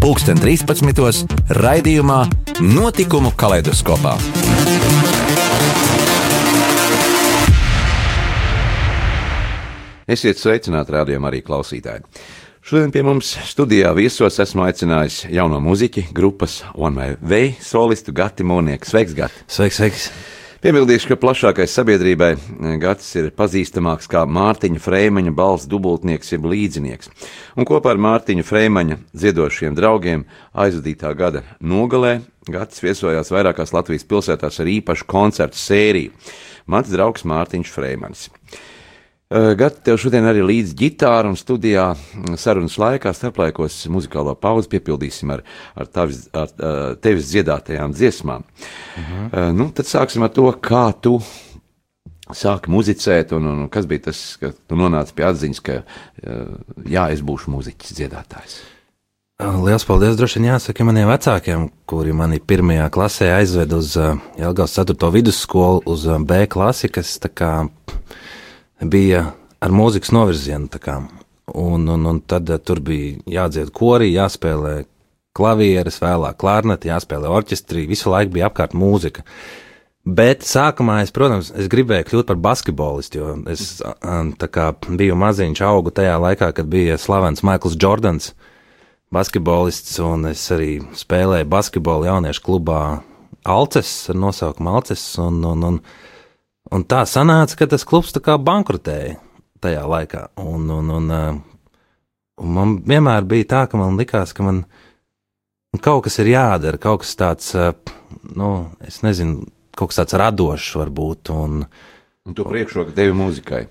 pulksten 13. raidījumā Notikumu kaleidoskopā. Esiet sveicināti rādījumā arī klausītāji. Šodien pie mums studijā viesos esmu aicinājis jauno muziķi grupas One Way solistu Gati Mūnieku. Sveiks, Gati! Sveiks, sveiks! Piebildīšu, ka plašākai sabiedrībai Gatis ir pazīstamāks kā Mārtiņa Freimaņa balss dubultnieks jeb līdzinieks. Un kopā ar Mārtiņa Freimaņa dziedošiem draugiem aizvadītā gada nogalē Gatis viesojās vairākās Latvijas pilsētās ar īpašu koncertu sēriju. Mans draugs Mārtiņš Freimanis. Gati, tev šodien arī līdz ģitāra un studijā sarunas laikā starplaikos muzikālo pauzi piepildīsim ar, ar, tavis, ar, ar tevis dziedātajām dziesmām. -huh. uh, nu, tad sāksim ar to, kā tu sāki muzicēt un, un kas bija tas, ka tu nonāci pie atziņas, ka uh, jā, es būšu muziķis, dziedātājs. Lielas paldies! Droši vien jāsaka maniem vecākiem, kuri mani pirmajā klasē aizveda uz Jelgavas 4. vidusskolu, uz B klasi, kas tā kā bija ar mūzikas novirzienu. Un, un, un tad uh, tur bija jādzied korī, jāspēlē klavieres, vēlāk klārneti, jāspēlē orķestrī, visu laiku bija apkārt mūzika. Bet sākumā es, protams, es gribēju kļūt par basketbolistu, jo es kā, biju maziņš, augu tajā laikā, kad bija slavens Maikls Jordans, basketbolists, un es arī spēlēju basketbolu jauniešu klubā Alces ar nosaukumu Alces. Un, un, un, Un tā sanāca, ka tas klubs tā kā bankrotēja tajā laikā. Un, un, un, un man vienmēr bija tā, ka man likās, ka man kaut kas ir jādara, kaut kas tāds, nu, es nezinu, kaut kas tāds radošs varbūt. Un, un tu priekšroku devi mūzikai.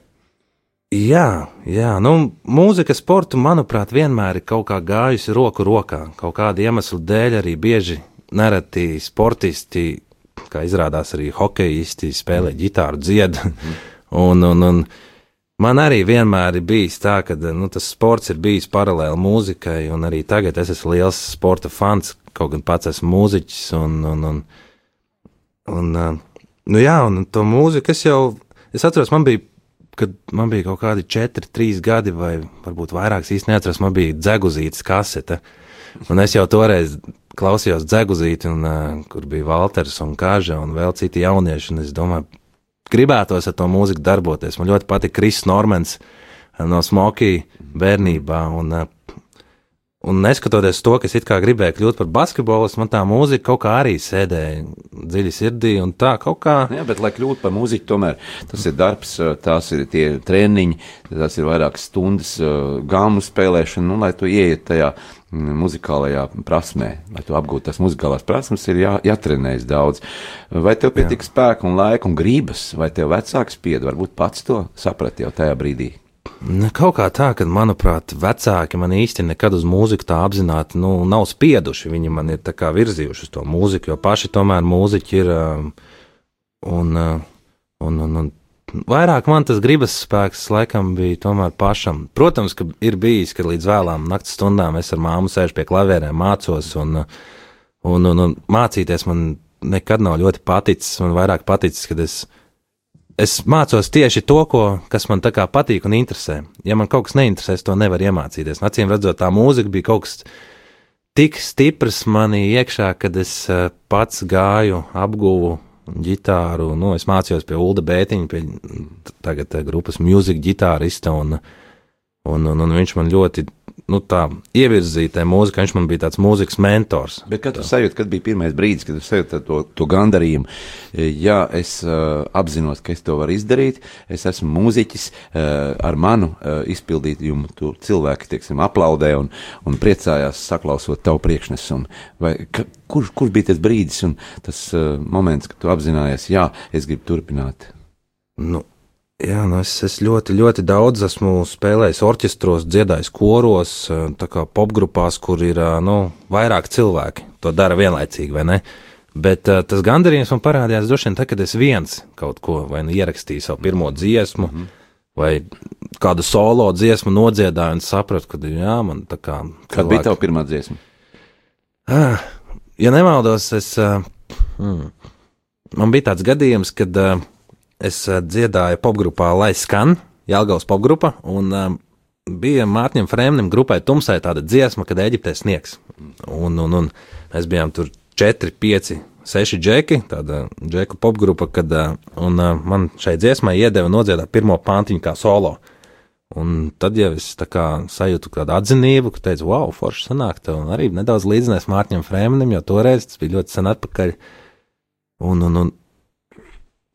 Jā, jā, nu, mūzika sportu, manuprāt, vienmēr ir kaut kā gājusi roku rokā. Kaut kāda iemesla dēļ arī bieži nereti sportisti kā izrādās arī hokeisti spēlē ģitāru, dzied. un, un, un man arī vienmēr ir bijis tā, ka nu, tas sports ir bijis paralēli mūzikai, un arī tagad es esmu liels sporta fans, kaut gan pats esmu mūziķis. Un, un, un, un, nu jā, un to mūziku es jau, es atceros, man bija kad man bija kaut kādi 4, 3 gadi, vai varbūt vairāk, īstenībā neatceros, man bija dzeguzītas kasete. Un es jau toreiz klausījos dzeguzīti, un, uh, kur bija Walters un Kāža un vēl citi jaunieši. Es domāju, gribētos ar to mūziku darboties. Man ļoti patika Kris Normans no Smokija bērnībā. Un, uh, Un neskatoties to, ka es it kā gribēju kļūt par basketbolistu, man tā mūzika kaut kā arī sēdēja dziļi sirdī. Tā kaut kā. Jā, bet, lai kļūtu par mūziķu, tomēr tas ir darbs, tās ir tie treniņi, tas ir vairākas stundas gāmu spēlēšana, nu, lai tu ieiet tajā muzikālajā prasmē, lai tu apgūtu tās muzikālās prasmes, ir jā, jātrenējas daudz. Vai tev pietika spēka un laika un gribas, vai tev vecāks spied, varbūt pats to saprati jau tajā brīdī? Kaut kā tā, ka, manuprāt, vecāki man īsti nekad uz mūziku tā apzināti nu, nav spieduši. Viņi man ir virzījuši uz to mūziku, jo paši tomēr mūziķi ir. Um, un, uh, un, un, un vairāk man tas gribas spēks laikam bija tomēr pašam. Protams, ka ir bijis, ka līdz vēlām naktas stundām es ar māmu sēžu pie klavierēm, mācos, un, un, un, un mācīties man nekad nav ļoti paticis. Man vairāk paticis, kad es, es mācos tieši to, ko, kas man tā kā patīk un interesē. Ja man kaut kas neinteresē, es to nevaru iemācīties. Acīm redzot, tā mūzika bija kaut kas tik stiprs manī iekšā, kad es eh, pats gāju, apguvu ģitāru. Nu, es mācījos pie Ulda Bētiņa, pie tagad eh, grupas mūzikas ģitārista, un, un, un, un viņš man ļoti nu, tā ievirzītē mūzika, viņš man bija tāds mūzikas mentors. Bet kad tu sajūti, kad bija pirmais brīdis, kad tu sajūti to, to gandarījumu, ja es uh, apzinos, ka es to varu izdarīt, es esmu mūziķis, uh, ar manu uh, izpildījumu tur cilvēki, teiksim, aplaudē un, un priecājās saklausot tavu priekšnesumu. Vai, ka, kurš, kurš bija tas brīdis un tas uh, moments, kad tu apzinājies, jā, es gribu turpināt? Nu, Jā, nu es, es ļoti, ļoti daudz esmu spēlējis orķestros, dziedājis koros, tā kā popgrupās, kur ir nu, vairāk cilvēki. To dara vienlaicīgi, vai ne? Bet uh, tas gandarījums man parādījās droši vien tad, kad es viens kaut ko vai nu ierakstīju savu pirmo dziesmu, mm -hmm. vai kādu solo dziesmu nodziedāju un sapratu, ka jā, man tā kā. Kad bija tava pirmā dziesma? Ah, ja nemaldos, es. Uh, mm, man bija tāds gadījums, kad uh, es uh, dziedāju popgrupā Lai skan, Jālgaus popgrupa, un uh, bija Mārtiņam Frēmnim grupai Tumsai tāda dziesma, kad Eģiptē sniegs. Un, un, un mēs bijām tur 4, 5, 6 džeki, tāda džeku popgrupa, kad un, man šai dziesmai iedeva nodziedāt pirmo pantiņu kā solo. Un tad jau es kā, sajūtu kādu atzinību, ka teicu, wow, forši sanāk, un arī nedaudz līdzinājis Mārķim Frēmenim, jo toreiz tas bija ļoti sen atpakaļ. Un, un, un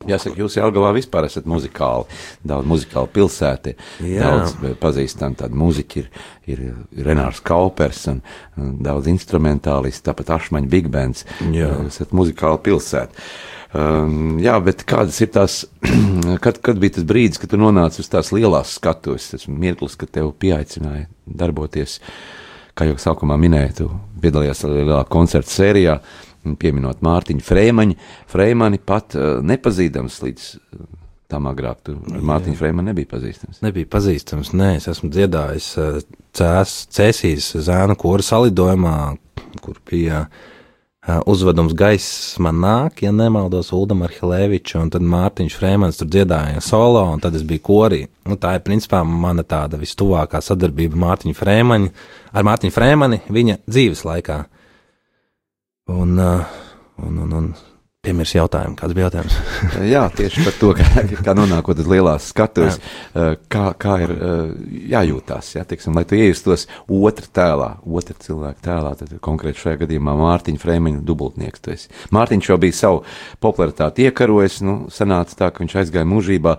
Jāsaka, jūs Jālgavā vispār esat muzikāli, daudz muzikāli pilsēti, Jā. daudz pazīstam tādu muziķi ir, ir Renārs Kaupers un, un daudz instrumentālisti, tāpat Ašmaņa Big Bands. Jā. Esat muzikāli pilsēti. Um, jā, bet kādas ir tās, kad, kad bija tas brīdis, kad tu nonāci uz tās lielās skatuves, tas mirklis, kad tev pieaicināja darboties, kā jau sākumā minēju, tu piedalījies lielā koncerta sērijā, pieminot Mārtiņu Frēmaņu. Frēmani pat uh, nepazīstams līdz uh, tam agrāk. Tur Mārtiņš Frēmanis nebija pazīstams. Nebija pazīstams, nē, es esmu dziedājis uh, cēs, Cēsīs zēnu kora salidojumā, kur bija uh, uzvedums gaiss man nāk, ja nemaldos, Uldam Arhilēviču, un tad Mārtiņš Frēmanis tur dziedāja solo, un tad es biju korī. Nu, tā ir principā mana tāda vistuvākā sadarbība Mārtiņu Frēmaņu, ar Mārtiņu Frēmani viņa dzīves laikā. Un, uh, un, un, un piemirst jautājumu. Kāds bija jautājums? Jā, tieši par to, kā, kā nonākot uz lielās skatuves, kā, kā ir jājūtās. Ja, teiksim, lai tu iejustos otrā tēlā, otrā cilvēka tēlā, tad konkrēti šajā gadījumā Mārtiņa Frēmiņa dubultnieks. Mārtiņš jau bija savu popularitāti iekarojis, nu, sanāca tā, ka viņš aizgāja mūžībā,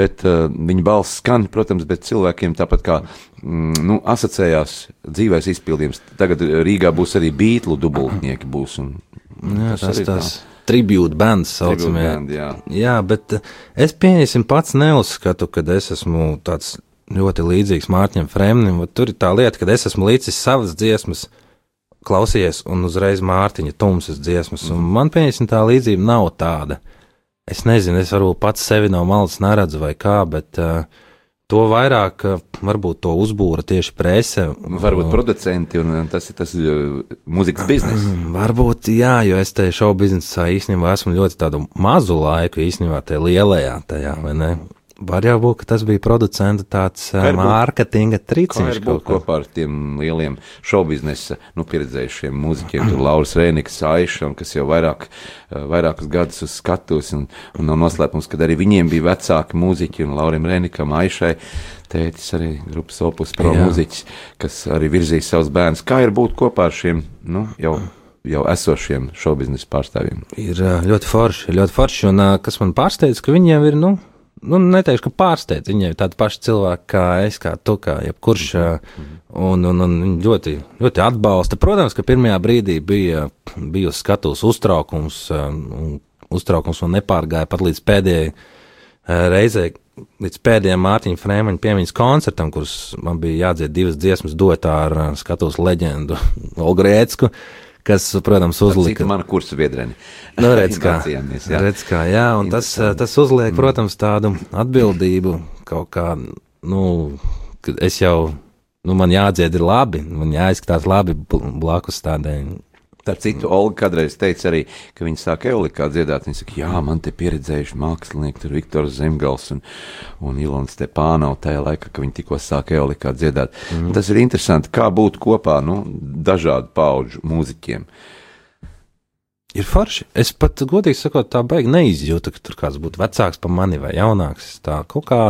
bet uh, viņa balss skan, protams, bet cilvēkiem tāpat kā mm, nu, asociējās dzīvēs izpildījums. Tagad Rīgā būs arī beiglu dubultnieki. Būs, un, jā, tas tas, tas tribūta bands saucamie. Band, jā. jā, bet eh, es pieņemsim pats neuzskatu, ka es esmu tāds ļoti līdzīgs Mārķim Fremnim. Tur ir tā lieta, ka es esmu līdzis savas dziesmas. Klausies, un uzreiz Mārtiņa tumsas dziesmas, un man pieņemsim tā līdzība nav tāda. Es nezinu, es varbūt pats sevi no malas neredzu vai kā, bet uh, to vairāk varbūt to uzbūra tieši prese. Varbūt producenti un tas ir tas mūzikas bizness. Varbūt jā, jo es te šovu biznesā īstenībā esmu ļoti tādu mazu laiku īstenībā tajā lielajā tajā, vai ne? Var jau būt, ka tas bija producenta tāds uh, mārketinga triciņš. Kaut kopā ar tiem lieliem šobiznesa, nu, pieredzējušiem mūziķiem, tur Lauris Rēniks, Aiša, kas jau vairāk, vairākus gadus uz skatuves, un, un nav noslēpums, ka arī viņiem bija vecāki mūziķi, un Laurim Rēnikam, Aišai, tētis arī grupas opus pro Jā. mūziķis, kas arī virzīja savus bērnus. Kā ir būt kopā ar šiem, nu, jau jau esošiem šobiznesa pārstāvjiem. Ir ļoti forši, ļoti forši, un kas man pārsteidz, ka viņiem ir, nu, nu, neteikšu, ka pārsteidz. Viņi ir tādi paši cilvēki kā es, kā tu, kā jebkurš. -hmm. Un, un, un ļoti, ļoti atbalsta. Protams, ka pirmajā brīdī bija, bija uz skatuves uztraukums, un uztraukums man nepārgāja pat līdz pēdējai reizei. Līdz pēdējiem Mārtiņa Frēmaņa piemiņas koncertam, kurus man bija jādzied divas dziesmas dotā ar skatuves leģendu Olgu Rēcku. Uh, kas, protams, uzlika. Mana kursa biedreni. Nu, redz, kā, jā. redz, kā, jā, un tas, tas uzliek, protams, tādu atbildību kaut kā, nu, es jau, nu, man jādzied ir labi, man jāizskatās labi blakus tādai Starp citu, Olga kādreiz teica arī, ka viņa sāk eulikā dziedāt. Viņa saka, jā, man te pieredzējuši mākslinieki, tur Viktors Zemgals un, un Ilona Stepānova tajā laikā, kad viņi tikko sāk eulikā dziedāt. Mm. Tas ir interesanti, kā būt kopā, nu, dažādu pauģu mūziķiem. Ir forši. Es pat, godīgi sakot, tā baigi neizjūtu, ka tur kāds būtu vecāks par mani vai jaunāks. Tā kaut kā,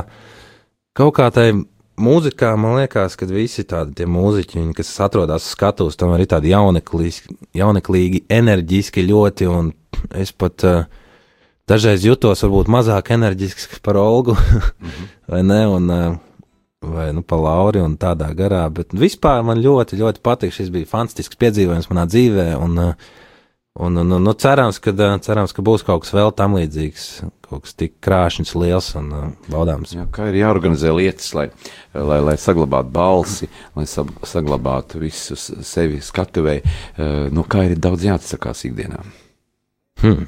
kaut kā tai mūzikā man liekas, ka visi tādi mūziķi, kas atrodas skatuves, tam arī tādi jauneklīgi, jauneklīgi enerģiski ļoti, un es pat uh, dažreiz jutos varbūt mazāk enerģisks par Olgu, mm -hmm. vai ne, un, uh, vai, nu, pa Lauri un tādā garā, bet vispār man ļoti, ļoti patīk, šis bija fantastisks piedzīvojums manā dzīvē, un uh, Un, un, un, nu, cerams, ka, cerams, ka būs kaut kas vēl tam līdzīgs, kaut kas tik krāšņs, liels un uh, baudāms. Jā, kā ir jāorganizē lietas, lai, lai, lai saglabātu balsi, lai saglabātu visus sevi skatuvē, uh, nu, kā ir daudz jāatsakās ikdienā. Hmm.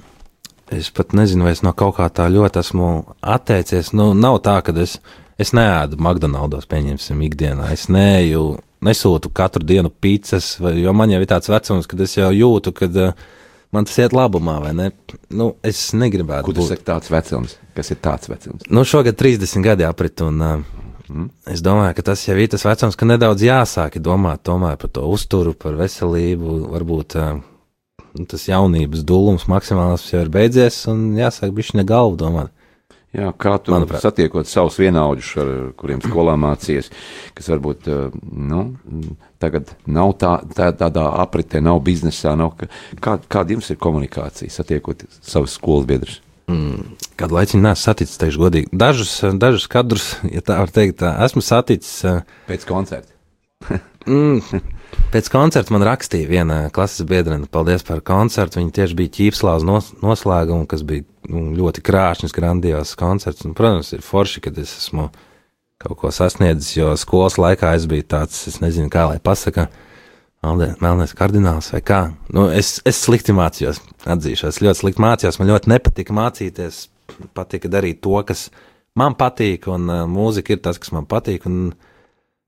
Es pat nezinu, vai es no kaut kā tā ļoti esmu atteicies. Nu, nav tā, ka es, es neēdu McDonald's, pieņemsim, ikdienā. Es neju, nesūtu katru dienu pizzas, vai, jo man jau ir tāds vecums, kad es jau jūtu, ka uh, man tas iet labumā, vai ne? Nu, es negribētu. Kur tas ir tāds vecums? Kas ir tāds vecums? Nu, šogad 30 gadi aprit, un uh, mm. es domāju, ka tas jau ir tas vecums, ka nedaudz jāsāk domāt tomēr par to uzturu, par veselību, varbūt. Uh, tas jaunības dūlums maksimāls jau ir beidzies, un jāsāk bišķi ne galvu domāt. Jā, kā tu Manuprāt. satiekot savus vienaudžus, ar kuriem skolā mācījies, kas varbūt eh, nu, tagad nav tā, tā, tādā apritē, nav biznesā, nav, kā, kāda jums ir komunikācija, satiekot savus skolas biedrus? Mm, kādu laiku neesmu saticis, teikšu godīgi. Dažus, dažus kadrus, ja tā var teikt, esmu saticis. Eh, Pēc koncerta. mm, Pēc koncerta man rakstīja viena klases biedrene, paldies par koncertu. Viņa tieši bija ķīpslāvas nos, noslēguma, kas bija nu, ļoti krāšņs, grandios koncerts. Un, protams, ir forši, kad es esmu kaut ko sasniedzis, jo skolas laikā es biju tāds, es nezinu, kā lai pasaka, melnēs kardināls vai kā. Nu, es, es slikti mācījos, atzīšos, ļoti slikti mācījos, man ļoti nepatika mācīties, patika darīt to, kas man patīk, un uh, mūzika ir tas, kas man patīk. Un,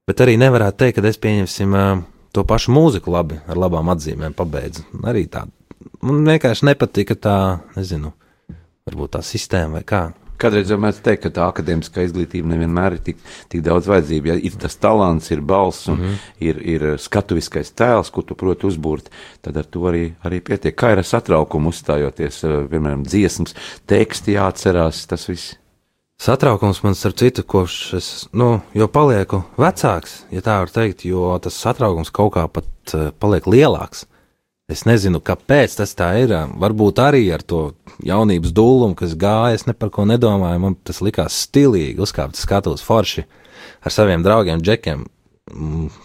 bet arī nevarētu teikt, ka es pieņemsim. Uh, to pašu mūziku labi, ar labām atzīmēm pabeidzu. Arī tā. Man vienkārši nepatika tā, nezinu, varbūt tā sistēma vai kā. Kādreiz jau mēs teiktu, ka tā akadēmiskā izglītība nevienmēr ir tik, tik daudz vajadzība. Ja ir tas talants, ir balss un mm -hmm. ir, ir skatuviskais tēls, ko tu proti uzbūrt, tad ar to arī, arī pietiek. Kā ir ar satraukumu uzstājoties, piemēram, dziesmas, teksti jāatcerās, tas viss. Satraukums man, starp citu, kopš es, nu, jo palieku vecāks, ja tā var teikt, jo tas satraukums kaut kā pat uh, paliek lielāks. Es nezinu, kāpēc tas tā ir. Varbūt arī ar to jaunības dūlumu, kas gāja, es ne par ko nedomāju. Man tas likās stilīgi, uzkāpt skatos forši ar saviem draugiem, džekiem,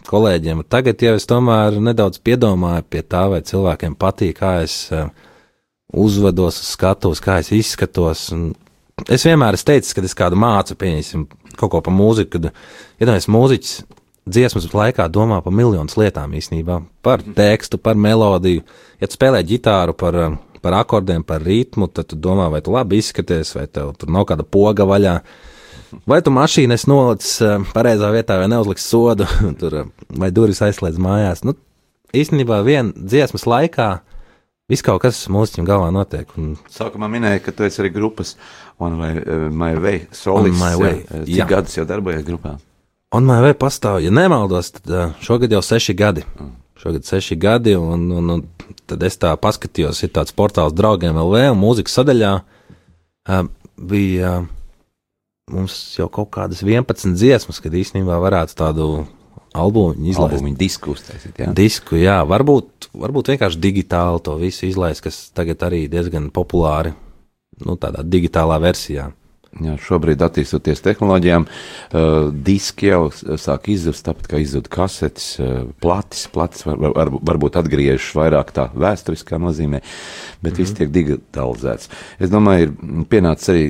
kolēģiem. Tagad jau es tomēr nedaudz piedomāju pie tā, vai cilvēkiem patīk, kā es uzvedos, skatos, kā es izskatos. Un, Es vienmēr esmu teicis, kad es kādu mācu, pieņemsim, kaut ko par mūziku, kad iedomājies mūziķis dziesmas laikā domā par miljonus lietām īstenībā. Par tekstu, par melodiju. Ja tu spēlē ģitāru par, par akordiem, par ritmu, tad tu domā, vai tu labi izskaties, vai tev tur nav kāda poga vaļā. Vai tu mašīnu esi nolicis eh, pareizā vietā, vai neuzliks sodu, tur, vai durvis aizslēdz mājās. Nu, īstenībā viena dziesmas laikā Viss kaut kas mūziķim galvā notiek. Un... Sākumā minēja, ka tu esi arī grupas On My, uh, my Way way. Jā, cik jā. gadus jau darbojies grupā? On My Way pastāv, ja nemaldos, tad uh, šogad jau seši gadi. Mm. Šogad seši gadi, un, un, un tad es tā paskatījos, ir tāds portāls draugiem LV, un mūzikas sadaļā uh, bija uh, mums jau kaut kādas 11 dziesmas, kad īstenībā varētu tādu albumu izlaist. Albumu disku uztaisīt, jā. Disku, jā. Varbūt, varbūt vienkārši digitāli to visu izlaist, kas tagad arī diezgan populāri, nu, tādā digitālā versijā. Jā, šobrīd, attīstoties tehnoloģijām, uh, diski jau sāk izzust, tāpat kā izzud kasetes, uh, platis, platis var, var, varbūt atgriežas vairāk tā vēsturiskā nozīmē, bet mm -hmm. viss tiek digitalizēts. Es domāju, ir pienācis arī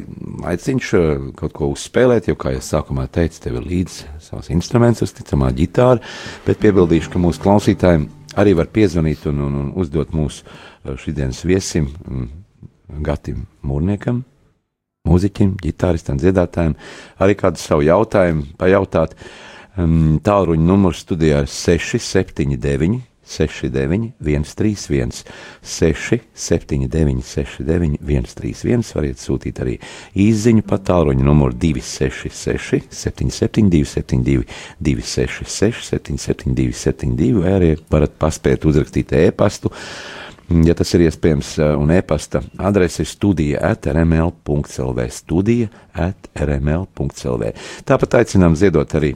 aiciņš uh, kaut ko uzspēlēt, jo, kā jau sākumā teicu, tev ir līdzi savs instruments, uzticamā ģitāra, bet piebildīšu, ka mūsu klausītājiem arī var piezvanīt un, un, un uzdot mūsu šīdienas viesim, mm, Gatim Mūrniekam, mūziķim, ģitāristam, dziedātājiem, arī kādu savu jautājumu pajautāt. Um, Tālruņa numurs studijā ir 679 69, 131, 6, 79, 69, 131. Variet sūtīt arī īsiņu pa tālruņa numuru 266, 77, 272, 266, 772, 72, vai arī varat paspēt uzrakstīt e-pastu. Ja tas ir iespējams, un e-pasta adrese ir studija atrml.clv. Studija atrml.clv. Tāpat aicinām ziedot arī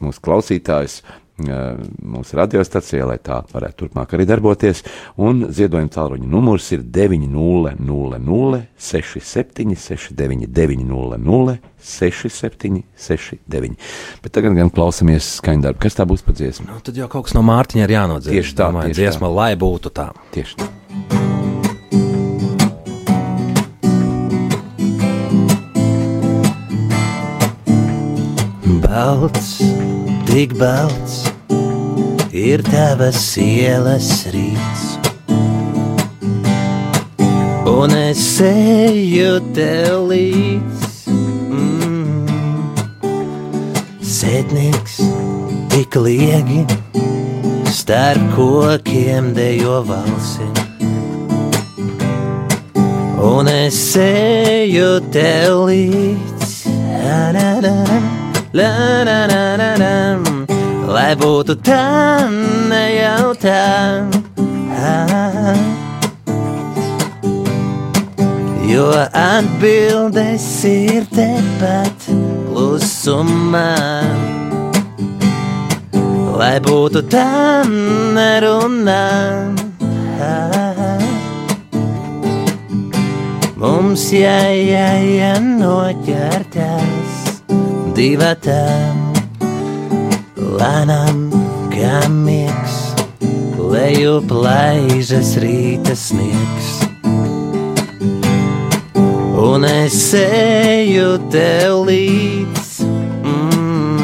mūsu klausītājus mūsu radiostacijai, lai tā varētu turpmāk arī darboties. Un ziedojuma tālruņa numurs ir 900 67 69 900 67 69. Bet tagad gan klausamies skaņdarbu. Kas tā būs pa dziesmu? Nu, tad jau kaut kas no Mārtiņa ir jānodzied. Tieši tā, Domāju, tieši dziesma, tā. lai būtu tā. Tieši tā. Balts tik balts ir tavas ielas rīts. un es eju tev līdz. Mm. Sēdnieks tik liegi starp kokiem dejo valsi. Un es eju tev līdz. La, la, la, la, la, la, la, la. Lai būtu tā, ne jau tā. Jo atbildes ir tepat klusumā. Lai būtu tā, nerunā. Mums jāiet noķerties divatām, lēnām kā miegs, leju plaižas rīta sniegs. Un es eju tev līdz, mm,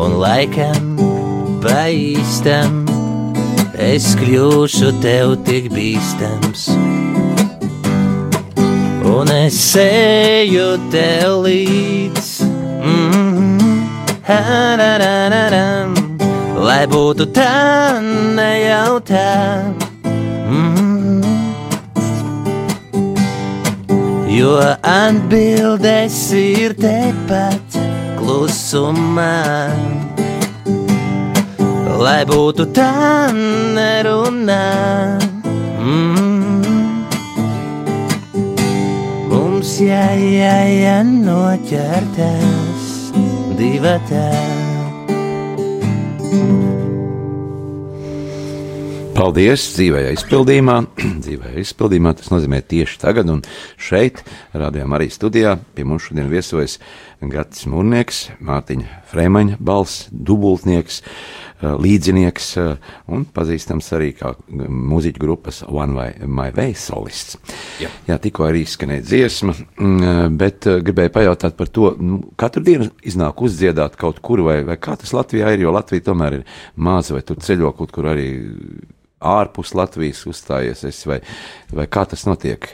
un laikam pa īstam es kļūšu tev tik bīstams un es eju tev līdz. Mm, ha-ra-ra-ra-ram, lai būtu tā, ne jau tā. Mm, jo atbildes ir tepat klusumā. Lai būtu tā, nerunā. Mm. Mums jāiet noķerties divatā. Paldies! Dzīvējā izpildījumā. Dzīvējā izpildījumā tas nozīmē tieši tagad, un šeit, rādījām arī studijā, pie mums šodien viesojas Gatis Mūrnieks, Mārtiņa Frēmaņa balss, dubultnieks, līdzinieks un pazīstams arī kā mūziķu grupas One Way, My Way solists. Jā, Jā tikko arī izskanēja dziesma, mm, bet gribēju pajautāt par to, nu, katru dienu iznāk uzdziedāt kaut kur, vai, vai kā tas Latvijā ir, jo Latvija tomēr ir maza, vai tu ceļo kaut kur arī ārpus Latvijas uzstājies, esi, vai, vai kā tas notiek?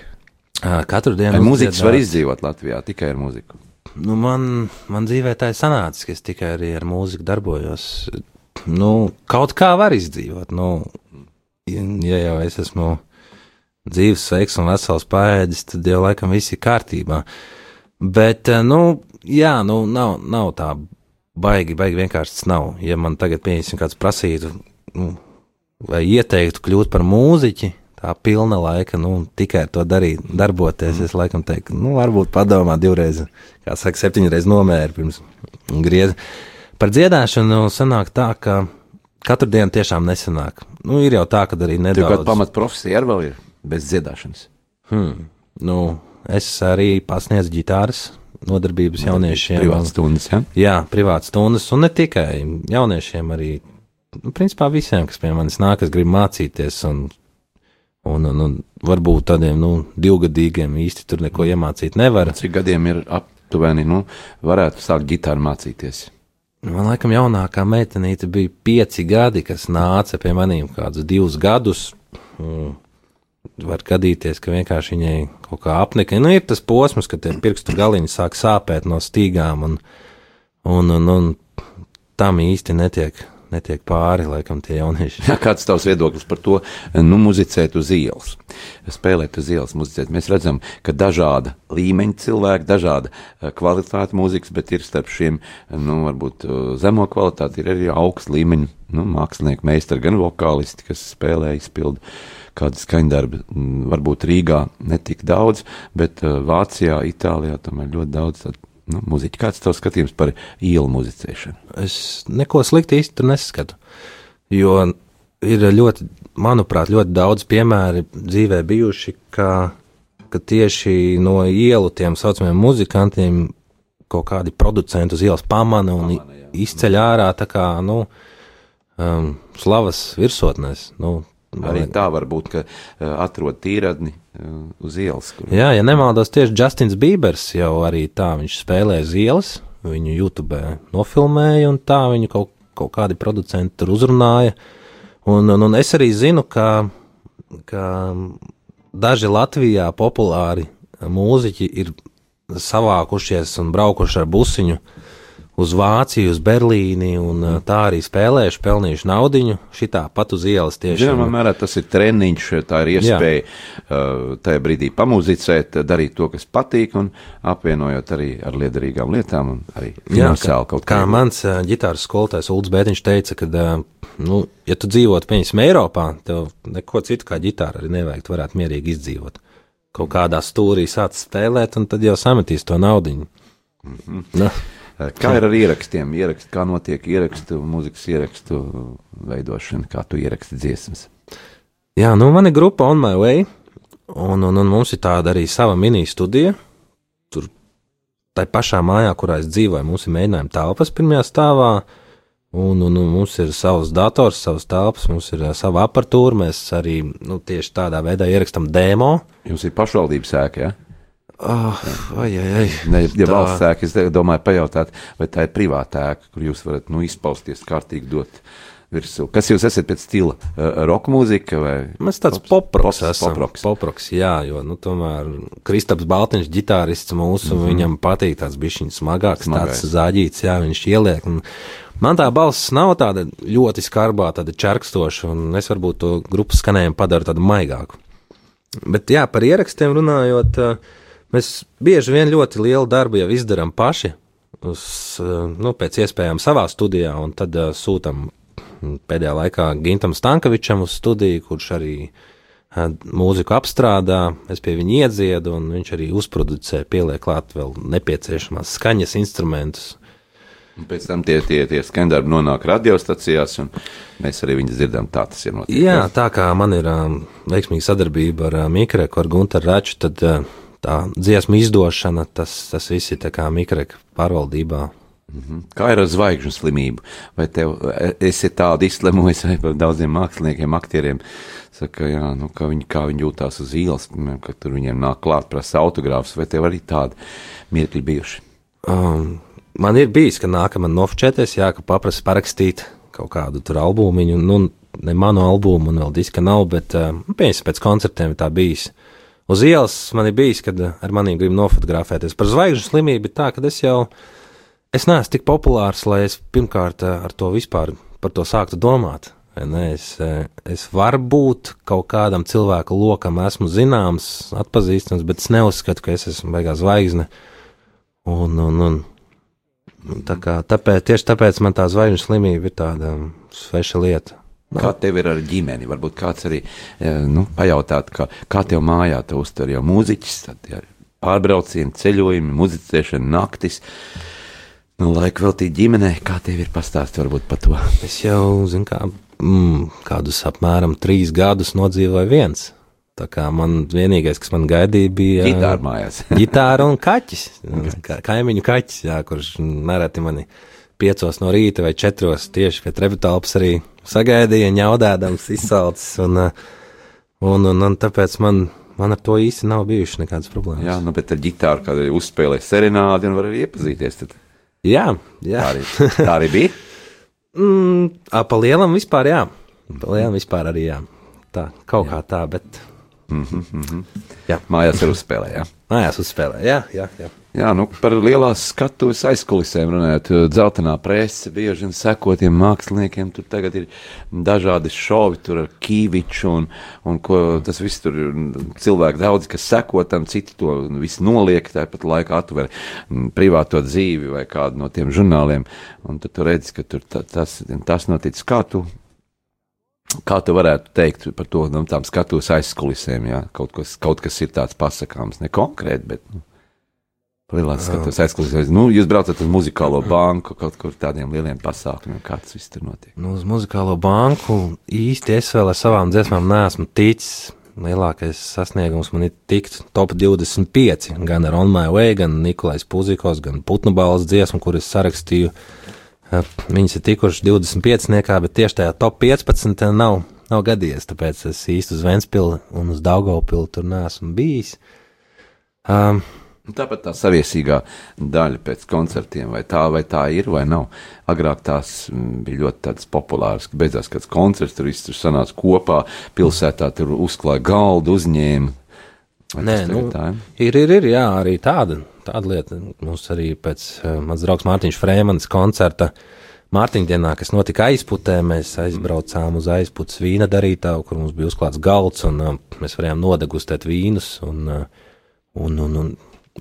Katru dienu. Vai mūziķis var izdzīvot Latvijā tikai ar mūziku? Nu, man, man dzīvē tā ir sanācis, ka es tikai arī ar mūziku darbojos. Nu, kaut kā var izdzīvot. Nu, ja jau es esmu dzīves, sveiks un vesels pēdis, tad jau laikam viss ir kārtībā. Bet, nu, jā, nu, nav, nav tā baigi, baigi vienkārši tas nav. Ja man tagad, pieņemsim, kāds prasītu, nu, vai ieteiktu kļūt par mūziķi, tā pilna laika, nu, tikai to darīt, darboties. Mm. Es laikam teiktu, nu, varbūt padomā divreiz, kā saka, septiņreiz nomēri pirms griez. Par dziedāšanu sanāk tā, ka katru dienu tiešām nesanāk. Nu, ir jau tā, ka arī nedaudz. Tur kaut pamat profesija arī vēl ir bez dziedāšanas. Hmm. Nu, es arī pasniedzu ģitāras nodarbības jauniešiem. Privātas stundas, ja? Jā, privātas stundas, un ne tikai jauniešiem, arī, principā visiem, kas pie manis nāk, kas grib mācīties, un Un, un, un varbūt tādiem nu, divgadīgiem īsti tur neko iemācīt nevar. Cik gadiem ir aptuveni, nu, varētu sākt ģitāru mācīties? Man liekas, jaunākā meitenīte bija pieci gadi, kas nāca pie maniem kādus divus gadus. Mm. Var gadīties, ka vienkārši viņai kaut kā apnika. Nu, ir tas posms, kad tie pirkstu galiņi sāk sāpēt no stīgām, un, un, un, un tam īsti netiek netiek pāri, laikam, tie jaunieši. Jā, kāds tavs viedoklis par to, nu, muzicēt uz ielas, spēlēt uz ielas, muzicēt? Mēs redzam, ka dažāda līmeņa cilvēki, dažāda eh, kvalitāte mūzikas, bet ir starp šiem, nu, varbūt eh, zemo kvalitāti, ir arī augsts līmeņa, nu, mākslinieki, meistari, gan vokālisti, kas spēlē, izpilda kādu skaņdarbu. Mm, varbūt Rīgā netik daudz, bet eh, Vācijā, Itālijā tomēr ļoti daudz tādu nu, muziķi. Kāds ir tavs skatījums par ielu muzicēšanu? Es neko sliktu īsti neskatu. Jo ir ļoti, manuprāt, ļoti daudz piemēri dzīvē bijuši, ka, ka tieši no ielu tiem saucamiem muzikantiem kaut kādi producenti uz ielas pamana un pamana, jā. izceļ ārā tā kā, nu, um, slavas virsotnēs. Nu, Arī tā var būt, ka uh, atrod tīradni uh, uz ielas. Kur... Jā, ja nemaldos, tieši Justins Bībers jau arī tā viņš spēlē uz ielas, viņu YouTube nofilmēja, un tā viņu kaut, kaut kādi producenti tur uzrunāja. Un, un, un es arī zinu, ka, ka daži Latvijā populāri mūziķi ir savākušies un braukuši ar busiņu uz Vāciju, uz Berlīni un uh, tā arī spēlējuši, pelnījuši naudiņu. Šitā pat uz ielas tieši. Zināmā mērā tas ir treniņš, tā ir iespēja uh, tajā brīdī pamūzicēt, darīt to, kas patīk, un apvienojot arī ar liederīgām lietām un arī finansiāli kaut kā. Kā mans uh, ģitāras skolotājs Ulds Bētiņš teica, ka, uh, nu, ja tu dzīvotu, pieņemsim, Eiropā, tev neko citu kā ģitāra arī nevajag, tu varētu mierīgi izdzīvot. Kaut kādā stūrī sāc spēlēt, un tad jau sametīs to naudiņu. Mm -hmm. nu. Kā ir ar ierakstiem? Ierakst, kā notiek ierakstu, mūzikas ierakstu veidošana, kā tu ieraksti dziesmas? Jā, nu man ir grupa On My Way, un, un, un mums ir tāda arī sava mini studija. Tur tā pašā mājā, kurā es dzīvoju, mums ir mēģinājuma telpas pirmajā stāvā. Un, un, un mums ir savs dators, savs telpas, mums ir uh, sava aparatūra. Mēs arī nu, tieši tādā veidā ierakstām demo. Jums ir pašvaldības sēka, ja? Oh, ai, ai, ai. Ne, ja tā. valsts ēka, es domāju, pajautāt, vai tā ir privāta ēka, kur jūs varat nu, izpausties, kārtīgi dot virsū. Kas jūs esat pēc stila? Uh, roka mūzika vai? Mēs tāds poproks esam. Poproks. poproks, jā, jo, nu, tomēr Kristaps Baltiņš, ģitārists mūsu, mm -hmm. viņam patīk tāds bišķiņš smagāks, Smagais. tāds zāģīts, jā, viņš ieliek. Un, Man tā balss nav tāda ļoti skarbā, tāda čerkstoša, un es varbūt to grupas skanējumu padaru tādu maigāku. Bet, jā, par ierakstiem runājot, uh, Mēs bieži vien ļoti lielu darbu jau izdarām paši, uz, nu, pēc iespējām savā studijā, un tad uh, sūtam pēdējā laikā Gintam Stankovičam uz studiju, kurš arī uh, mūziku apstrādā, es pie viņa iedziedu, un viņš arī uzproducē, pieliek klāt vēl nepieciešamās skaņas instrumentus. Un pēc tam tie, tie, tie skandarbi nonāk radiostacijās, un mēs arī viņus dzirdam. Tā tas ir notiek. Jā, tā kā man ir um, veiksmīga sadarbība ar uh, Mikreku, ar Gunteru Raču, tad uh, tā dziesmu izdošana, tas, tas viss ir mikreka pārvaldībā. -hmm. Kā ir ar zvaigžņu slimību? Vai tev esi tādu izslimojis, vai daudziem māksliniekiem, aktieriem? Saka, jā, nu, kā, viņi, kā viņi jūtās uz ielas, ka tur viņiem nāk klāt, prasa autogrāfus, vai tev arī tādi mirkļi bijuši? Um, man ir bijis, ka nākamā nofočēties, jā, ka paprasa parakstīt kaut kādu tur albumu, nu, ne manu albumu, un vēl diska nav, bet, uh, pieņemsim, pēc koncertiem tā bijis. Uh, Uz ielas man ir bijis, kad ar maniem grib nofotografēties. Par zvaigžņu slimību ir tā, ka es jau es neesmu tik populārs, lai es pirmkārt eh, ar to vispār par to sāktu domāt. Ne, es, eh, es varbūt kaut kādam cilvēku lokam esmu zināms, atpazīstams, bet es neuzskatu, ka es esmu beigās zvaigzne. Un, un, un, un tā kā, tāpēc, tieši tāpēc man tā zvaigžņu slimība ir tāda sveša lieta. Kā tev ir ar ģimeni? Varbūt kāds arī eh, nu, pajautāt, kā, kā tev mājā te uztver jau mūziķis, tad ja pārbraucieni, ceļojumi, muzicēšana, naktis. Nu, laika veltīt ģimenei, kā tev ir pastāstīt varbūt par to? Es jau, zinu, kā, mm, kādus apmēram trīs gadus nodzīvoju viens. Tā kā man vienīgais, kas man gaidīja, bija ģitāra mājās. ģitāra un kaķis. Kaimiņu kaķis, jā, kurš nereti mani piecos no rīta vai četros tieši pie trebutālpas arī sagaidīja, ņaudēdams, izsalcis. Un, un, un, un tāpēc man, man ar to īsti nav bijušas nekādas problēmas. Jā, nu, bet ar ģitāru kādā uzspēlē serenādi un var arī iepazīties. Tad. Jā, jā. Tā, arī, tā arī bija. mm, pa lielam vispār, jā. Pa lielam vispār arī jā. Tā, kaut jā. kā tā, bet. Mm -hmm, mm -hmm. Jā. Mājās ir uzspēlē, jā. Mājās uzspēlē, jā, jā. jā. Jā, nu, par lielās skatuves aizkulisēm runājot. Dzeltenā prese bieži vien sekotiem māksliniekiem. Tur tagad ir dažādi šovi, tur ar kīviču un, un ko tas viss tur ir. Cilvēki daudz, kas seko tam, citi to visu noliek, tāpat laikā atver privāto dzīvi vai kādu no tiem žurnāliem. Un tad tu redzi, ka tur tas, tas noticis. Kā tu Kā tu varētu teikt par to no nu, tām skatuves aizkulisēm? Jā? Kaut, kas, kaut kas ir tāds pasakāms, ne konkrēti, bet. Nu. Lielās skatuves aizklausās. Nu, jūs braucat uz muzikālo banku, kaut kur tādiem lieliem pasākumiem, kā tas viss tur notiek. Nu, uz muzikālo banku īsti es vēl ar savām dziesmām neesmu ticis. Lielākais sasniegums man ir tikt top 25, gan ar On My Way, gan Nikolais Puzikos, gan Putnu balvas dziesmu, kuras sarakstīju. Viņas ir tikušas 25, niekā, bet tieši tajā top 15 nav, nav gadījies, tāpēc es īsti uz Ventspilu un uz Daugopilu tur neesmu bijis. Um, Tāpat tā saviesīgā daļa pēc koncertiem, vai tā, vai tā ir, vai nav. Agrāk tās mm, bija ļoti populāras, ka beidzās kāds koncerts, tur viss tur sanāca kopā, pilsētā tur uzklāja galdu, uzņēma. Vai Nē, nu, tā ir? ir, ir, ir, jā, arī tāda, tāda lieta. Mums arī pēc uh, mans draugs Mārtiņš Frēmanis koncerta Mārtiņa dienā, kas notika aizputē, mēs aizbraucām uz aizputes vīna darītāju, kur mums bija uzklāts galds, un uh, mēs varējām nodegustēt vīnus, un, uh, un, un, un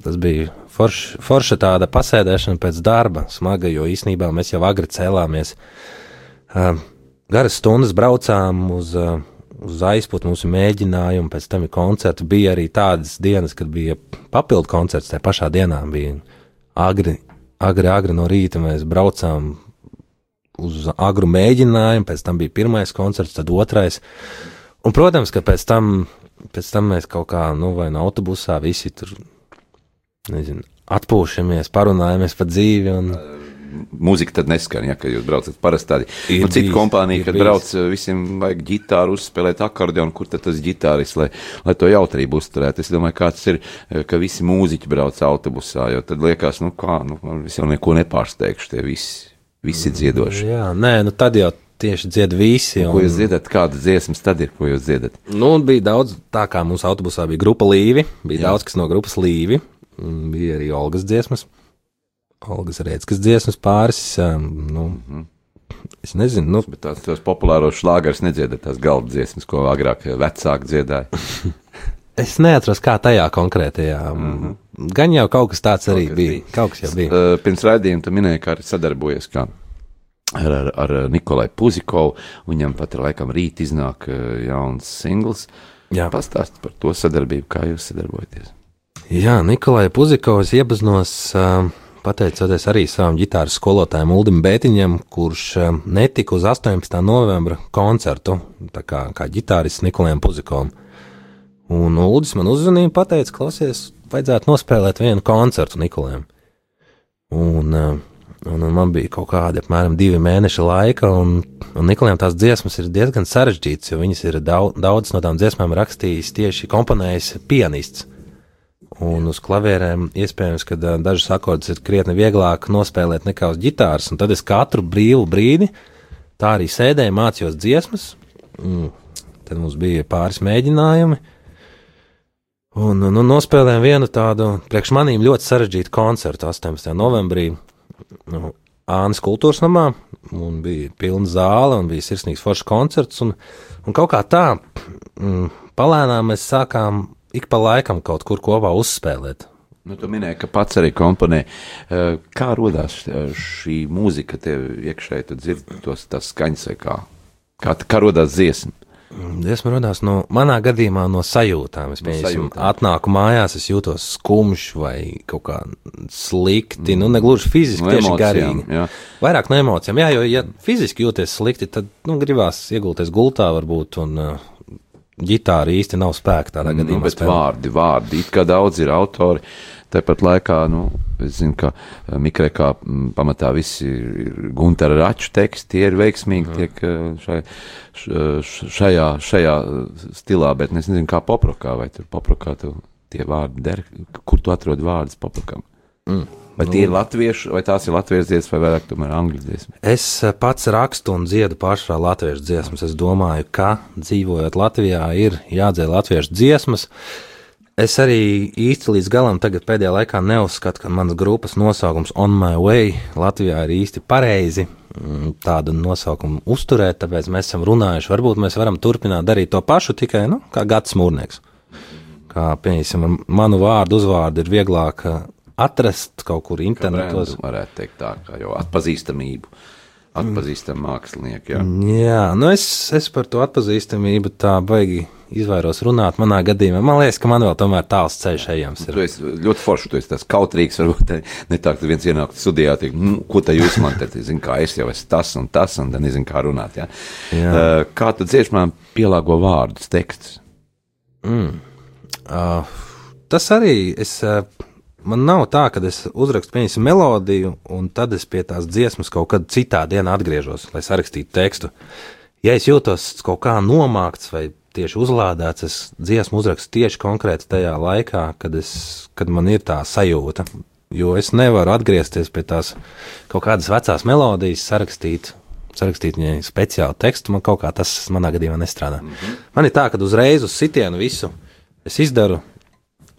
tas bija forš, forša tāda pasēdēšana pēc darba, smaga, jo īsnībā mēs jau agri cēlāmies. Uh, garas stundas braucām uz, uh, uz aizpūtu, mums ir mēģinājumi, pēc tam ir koncerti. Bija arī tādas dienas, kad bija papildu koncerts. Tajā pašā dienā bija agri, agri, agri no rīta mēs braucām uz agru mēģinājumu, pēc tam bija pirmais koncerts, tad otrais. Un, protams, ka pēc tam, pēc tam mēs kaut kā, nu, vai no autobusā visi tur, nezinu, atpūšamies, parunājamies par dzīvi. Un, Mūzika tad neskan, ja, jūs braucat parasti tādi. Ir Nu, cita kompānija, kad bijis. brauc, visiem vajag ģitāru uzspēlēt akordeonu, kur tad tas ģitāris, lai, lai to jautrību uzturētu. Es domāju, kāds ir, ka visi mūziķi brauc autobusā, jo tad liekas, nu kā, nu, es jau neko nepārsteigšu, tie visi, visi dziedoši. jā, nē, nu tad jau tieši dzied visi. Ko jūs dziedat, kādas dziesmas tad ir, ko jūs dziedat? Nu, un bija daudz, tā kā mūsu autobusā bija grupa Līvi, bija Jā. Daudz kas no grupas Līvi, un bija arī Olgas dziesmas. Olgas Rēckas dziesmas pāris, um, nu, es nezinu, nu, Bet tās tos populāros šlāgars nedziedat tās galda dziesmas, ko agrāk vecāki dziedāja. es neatceros, kā tajā konkrētajā. Mm -hmm. Gan jau kaut kas tāds arī kas bija. bija. Kaut kas jau bija. Uh, Pirms raidījuma tu minēji, ka arī sadarbojies kā ar, ar, ar Nikolai Puzikovu. Viņam pat ir laikam rīt iznāk uh, jauns singls. Jā. Pastāst par to sadarbību, kā jūs sadarbojaties. Jā, Nikolai Puzikovs iepazinos um, pateicoties arī savam ģitāras skolotājam Uldim Bētiņam, kurš netika uz 18. novembra koncertu, tā kā, kā ģitārists Nikolajam Puzikovam. Un Uldis man uzzvanīja, pateica, klausies, vajadzētu nospēlēt vienu koncertu Nikolajam. Un, un, un man bija kaut kādi apmēram divi mēneši laika, un, un Nikolajam tās dziesmas ir diezgan sarežģītas, jo viņas ir daudz, daudz no tām dziesmām rakstījis tieši komponējis pianists. Un uz klavierēm iespējams, ka dažus akordus ir krietni vieglāk nospēlēt nekā uz ģitāras. Tad es katru brīvu brīdi tā arī sēdēju, mācījos dziesmas. Mm. Tad mums bija pāris mēģinājumi. Un, un, un nospēlējām vienu tādu priekš manīm ļoti sarežģītu koncertu 18. novembrī nu, Ānas kultūras namā. Un bija pilna zāle un bija sirsnīgs foršs koncerts. Un, un kaut kā tā, mm, palēnām mēs sākām ik pa laikam kaut kur kopā uzspēlēt. Nu, tu minēji, ka pats arī komponē. Uh, Kā radās šī mūzika tev iekšēji? Tu dzirdi tos skaņas vai kā? Kā, kā radās dziesma? Dziesma radās no manā gadījumā no sajūtām. Es No pieņemsim, sajūtām. atnāku mājās, es jūtos skumjš vai kaut kā slikti. Nu, ne gluži fiziski, No tieši garīgi. jā. Vairāk no emocijām. Jā, jo, ja fiziski jūties slikti, tad nu, gribās iegulties gultā varbūt. Un, uh, Ģitāra īsti nav spēka tādā Nu, gadījumā. bet spēlēt. vārdi, vārdi, it kā daudz ir autori. Tāpat laikā, nu, es zinu, ka eh, Mikrekā mm, pamatā visi ir Guntara Raču teksti, tie ir veiksmīgi, tiek eh, šai, š- šajā, šajā eh, stilā, bet es nezinu, kā poprokā, vai tur poprokā tu tie vārdi der, kur tu atrod vārdus poprokam. Mm. Vai tie ir latvieši, vai tās ir latviešu dziesmas, vai vairāk tomēr angļu dziesmas? Es eh, pats rakstu un dziedu pašā latviešu dziesmas. Es domāju, ka dzīvojot Latvijā, ir jādzēla latviešu dziesmas. Es arī īsti līdz galam tagad pēdējā laikā neuzskatu, ka manas grupas nosaukums On My Way Latvijā ir īsti pareizi mm, tādu nosaukumu uzturēt, tāpēc mēs esam runājuši. Varbūt mēs varam turpināt darīt to pašu, tikai nu, kā gads mūrnieks. Kā, piemēram, manu vārdu, uzvārdu ir vieglāk eh, atrast kaut kur internetos. Brendu, varētu teikt tā, kā jau atpazīstamību, atpazīstam mākslinieki, jā. Jā, nu es, es par to atpazīstamību tā baigi izvairos runāt. Manā gadījumā man liekas, ka man vēl tomēr tāls ceļš ejams. Tu Ir. esi ļoti foršs, tu esi tāds kautrīgs. Varbūt ne- tā, ka viens ienāk studijā, teikt, nu, ko tā jūs man te zināt, kā es jau esmu tas un tas, un tad nezinu, kā runāt. Ja? Jā. Uh, kā tu dziesmām pielāgo vārdus, tekstus? Uh, tas arī es. Uh, Man nav tā, ka es uzrakstu piemēram melodiju, un tad es pie tās dziesmas kaut kad citā dienā atgriežos, lai sarakstītu tekstu. Ja es jūtos kaut kā nomākts vai tieši uzlādēts. Es dziesmu uzrakstu tieši konkrēti tajā laikā, kad, es, kad man ir tā sajūta. Jo es nevaru atgriezties pie tās kaut kādas vecās melodijas, sarakstīt, sarakstīt viņai speciālu tekstu. Man kaut kā tas manā gadījumā nestrādā. Mm -hmm. Man ir tā, ka uzreiz uz sitienu visu es izdaru,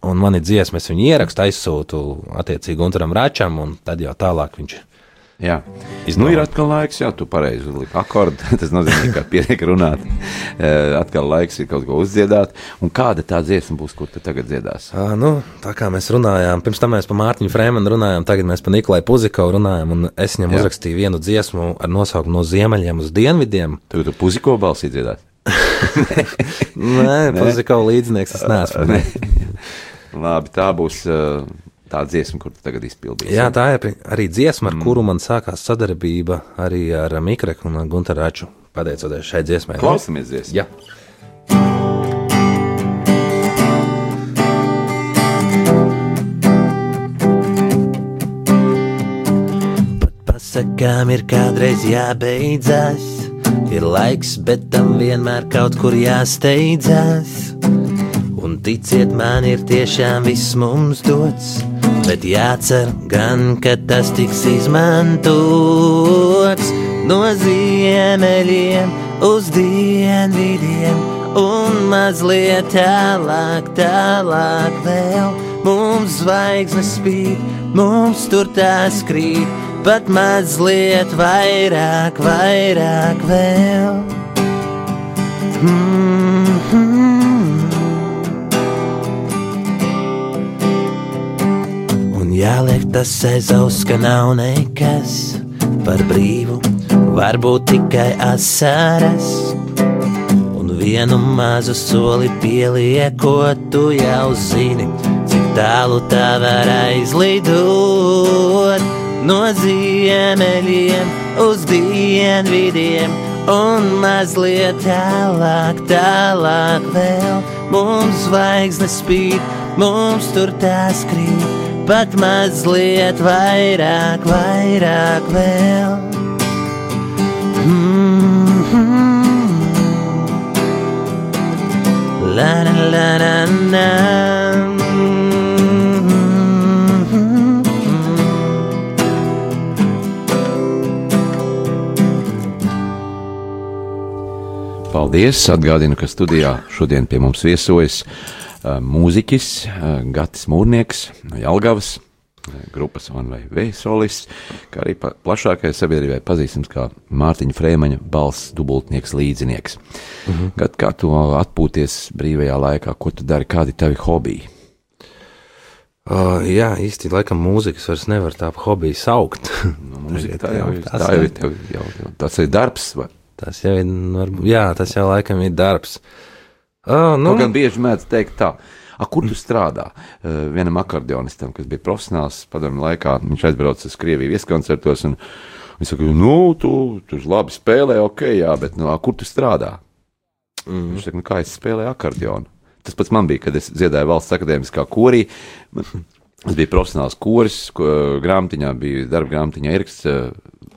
un man ir dziesma, es viņu ierakstu, aizsūtu attiecīgi Gunteram Račam, un tad jau tālāk viņš Jā, nu, ir atkal laiks, jā, tu pareizi uzliki akordu. Tas nozīmē, ka pietiek runāt. Eh, atkal laiks ir kaut ko uzdziedāt. Un kāda tā dziesma būs, kur tu tagad dziedās? À, nu, tā kā mēs runājām, pirms tam mēs par Mārtiņu Frēmanu runājām, tagad mēs par Nikolai Puzikovu runājam, un es viņam jā. uzrakstīju vienu dziesmu ar nosaukumu no ziemeļiem uz dienvidiem. Tu tu Puziko balsī dziedāt? Nē, Puzikovu līdzinieks es neesmu. Labi, tā būs. Uh, tā dziesma, kur tu tagad izpildīji. Jā, tā ir arī dziesma, ar mm. kuru man sākās sadarbība arī ar Mikreku un Gunteru Raču, pateicoties šai dziesmai. Klausamies dziesmu! Jā. Pat pasakām ir kādreiz jābeidzas, ir laiks, bet tam vienmēr kaut kur jāsteidzas. Un ticiet man, ir tiešām viss mums dots bet jācer gan, ka tas tiks izmantots no ziemeļiem uz dienvidiem un mazliet tālāk, tālāk vēl. Mums zvaigznes spīd, mums tur tās krīt, pat mazliet vairāk, vairāk vēl. Mm Jāliek tas aiz auss, ka nav nekas par brīvu, varbūt tikai asaras. Un vienu mazu soli pieliekot, tu jau zini, cik tālu tā var aizlidot. No ziemeļiem uz dienvidiem, un mazliet tālāk, tālāk vēl. Mums zvaigznes spīd, mums tur tās krīt pat mazliet vairāk, vairāk vēl. Mm -hmm. La la la la la. Paldies! Atgādinu, ka studijā šodien pie mums viesojas mūziķis Gatis Mūrnieks no Jelgavas grupas Onvei Vēsolis, kā arī plašākajai sabiedrībai pazīstams kā Mārtiņa Frēmaņa balss dubultnieks līdzinieks. Mhm. -huh. Gad, kā tu atpūties brīvajā laikā, ko tu dari, kādi tavi hobiji? Uh, jā, īsti laikam mūzikas vairs nevar tā hobiju saukt. nu, mūzika, tā jau, tā jau ir, tev, jau, jau, tas ir darbs. Vai? Tas jau ir, jā, tas jau laikam ir darbs. Uh, Uh, nu. Kaut gan bieži mēdz teikt tā. A, kur tu strādā? Uh, vienam akordionistam, kas bija profesionāls padomju laikā, viņš aizbrauca uz Krieviju vieskoncertos. Viņš saka, nu, tu tur labi spēlē, ok, jā, bet nu, a, kur tu strādā? Mm. Viņš saka, nu, kā es spēlēju akordionu. Tas pats man bija, kad es dziedāju valsts akadēmiskā korī. Tas bija profesionāls koris, ko grāmatiņā bija darba grāmatiņā ieraksts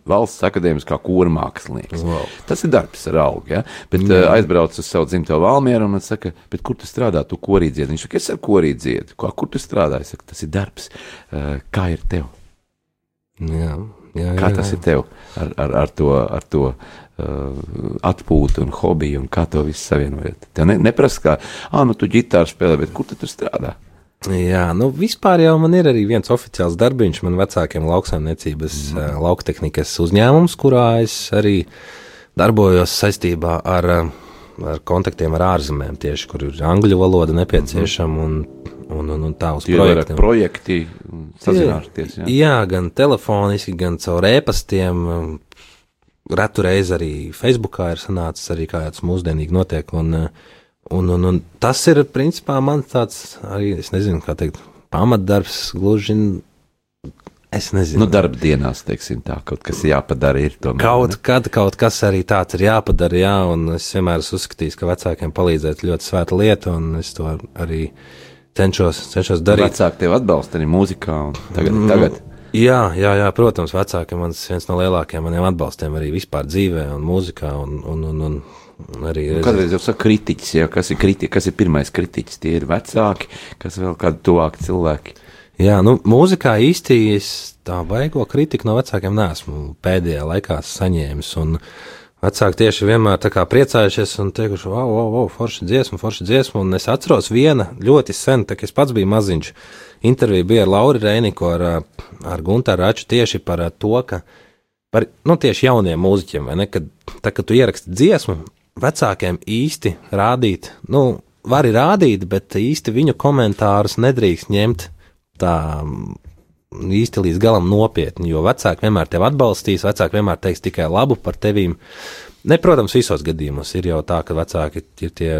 valsts akadēmiskā kūra mākslinieks. Wow. Tas ir darbs ar augu. Ja? Bet Jā. uh, aizbrauc uz savu dzimto Valmieru un saka, kur tu strādā, tu korī dziedi. Viņš saka, es ar korī dziedu. Ko, kur tu strādā? Es saku, tas ir darbs. Uh, kā ir tev? Jā. Jā, jā, kā tas ir tev ar, ar, ar to, ar to uh, atpūtu un hobiju, un kā to visu savienojat? Tev ne, neprasa, kā, ah, nu tu ģitāru spēlē, bet kur tu strādā? Jā, nu vispār jau man ir arī viens oficiāls darbiņš man vecākiem lauksaimniecības mm. lauktehnikas uzņēmums, kurā es arī darbojos saistībā ar, ar kontaktiem ar ārzemēm, tieši kur ir angļu valoda nepieciešama un, un, un, un tā uz Tie projektiem. Projekti sazināties, jā. jā, gan telefoniski, gan caur ēpastiem. Retu reizi arī Facebookā ir sanācis arī kā tas mūsdienīgi notiek. Un, uh, Un, un, un tas ir principā mans tāds arī, es nezinu, kā teikt, pamatdarbs gluži. Es nezinu. Nu, darba dienās, teiksim, tā kaut kas jāpadara. Ir, tomēr, kaut ne? kad kaut kas arī tāds ir jāpadara, jā, un es vienmēr esmu uzskatījis, ka vecākiem palīdzēt ļoti svēta lieta, un es to arī cenšos, cenšos darīt. Vecāki tevi atbalsta arī mūzikā, un tagad. Mm. tagad. Jā, jā, jā, protams, vecāki ir viens no lielākajiem maniem atbalstiem arī vispār dzīvē un mūzikā. Un, un, un, un Arī Nu, Kādreiz jau saka kritiķis, ja, kas ir kritiķis, kas ir pirmais kritiķis, tie ir vecāki, kas vēl kādi tuvāki cilvēki. Jā, nu, mūzikā īsti es tā baigo kritiku no vecākiem neesmu pēdējā laikā saņēmis. Vecāki tieši vienmēr tā kā priecājušies un teikuši, wow, wow, wow, forši dziesma, forši dziesma. Un es atceros viena ļoti sen, tā kā es pats biju maziņš, intervija bija ar Lauru Reiniku, ar, ar Guntāru Raču tieši par to, ka par, nu, tieši jauniem mūziķiem, vai ne, kad, tā, kad tu ieraksti dziesmu, vecākiem īsti rādīt, nu, vari rādīt, bet īsti viņu komentārus nedrīkst ņemt tā mm, īsti līdz galam nopietni, jo vecāki vienmēr tevi atbalstīs, vecāki vienmēr teiks tikai labu par tevīm. Ne, protams, visos gadījumos ir jau tā, ka vecāki ir tie,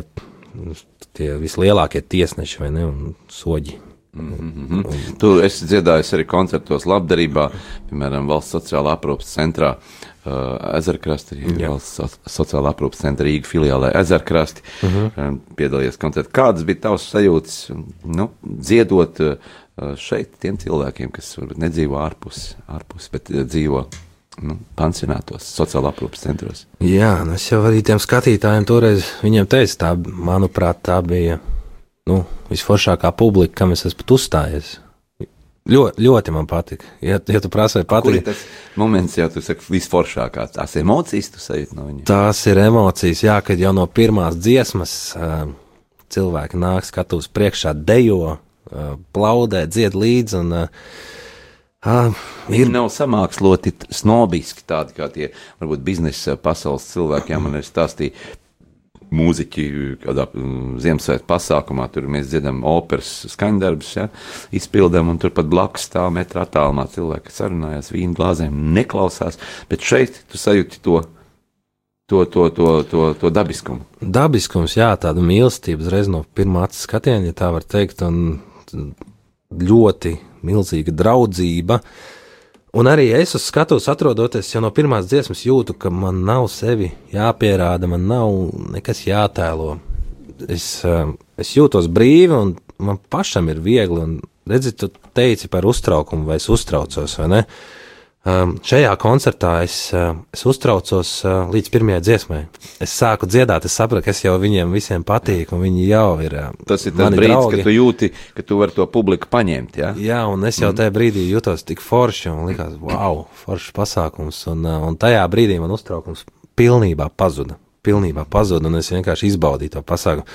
tie vislielākie tiesneši vai ne, un soģi. Mm -hmm. Tu esi dziedājis arī koncertos labdarībā, piemēram, Valsts sociālā aprūpas centrā. Uh, Ezerkrasti, arī valsts so, sociālā aprūpas centra Rīga filiālē Ezerkrasti. Uh -huh. Piedalījies koncertā. Kādas bija tavas sajūtas, nu, dziedot uh, šeit tiem cilvēkiem, kas varbūt nedzīvo ārpus, ārpus bet uh, dzīvo nu, pansionātos, sociālā aprūpas centros? Jā, nu es jau arī tiem skatītājiem toreiz teicu, tā, manuprāt, tā bija nu, visforšākā publika, kam es esmu uzstājies. Ļoti, ļoti man patika. Ja, ja tu prasīji, ir patīk. tas moments, ja tu saki visforšākā, tās emocijas tu sajūti no viņiem? Tās ir emocijas, jā, kad jau no pirmās dziesmas uh, cilvēki nāk skatus priekšā, dejo, uh, plaudē, dzied līdzi. Un, uh, uh, Viņi nav samāksloti snobiski, tādi kā tie varbūt biznesa pasaules cilvēki. Jā, man ir stāstīja mūziķi kādā mm, Ziemassvētku pasākumā. Tur mēs dziedam operas skaņdarbus, ja, izpildām, un turpat blakus stāv metra attālumā cilvēki, kas sarunājās vīnu glāzēm, neklausās. Bet šeit tu sajūti to, to, to, to, to, to dabiskumu. dabiskums, jā, tāda mīlestība uzreiz no pirmā acu skatiena, ja tā var teikt, un ļoti milzīga draudzība. Un arī es uz skatuves atrodoties, jau no pirmās dziesmas jūtu, ka man nav sevi jāpierāda, man nav nekas jātēlo. Es, eh, es jūtos brīvi, un man pašam ir viegli. Un, redzi, tu teici par uztraukumu, vai es uztraucos, vai ne? Um, šajā koncertā es, uh, es uztraucos uh, līdz pirmajai dziesmai. Es sāku dziedāt, es sapratu, ka es jau viņiem visiem patīku, un viņi jau ir. Uh, Tas ir tas brīdis, draugi. kad tu jūti, ka tu vari to publiku paņemt. Ja? Jā, un es jau tajā brīdī jutos tik forši, un likās, wow, foršs pasākums. Un, uh, un tajā brīdī man uztraukums pilnībā pazuda. Pilnībā pazuda, un es vienkārši izbaudīju to pasākumu.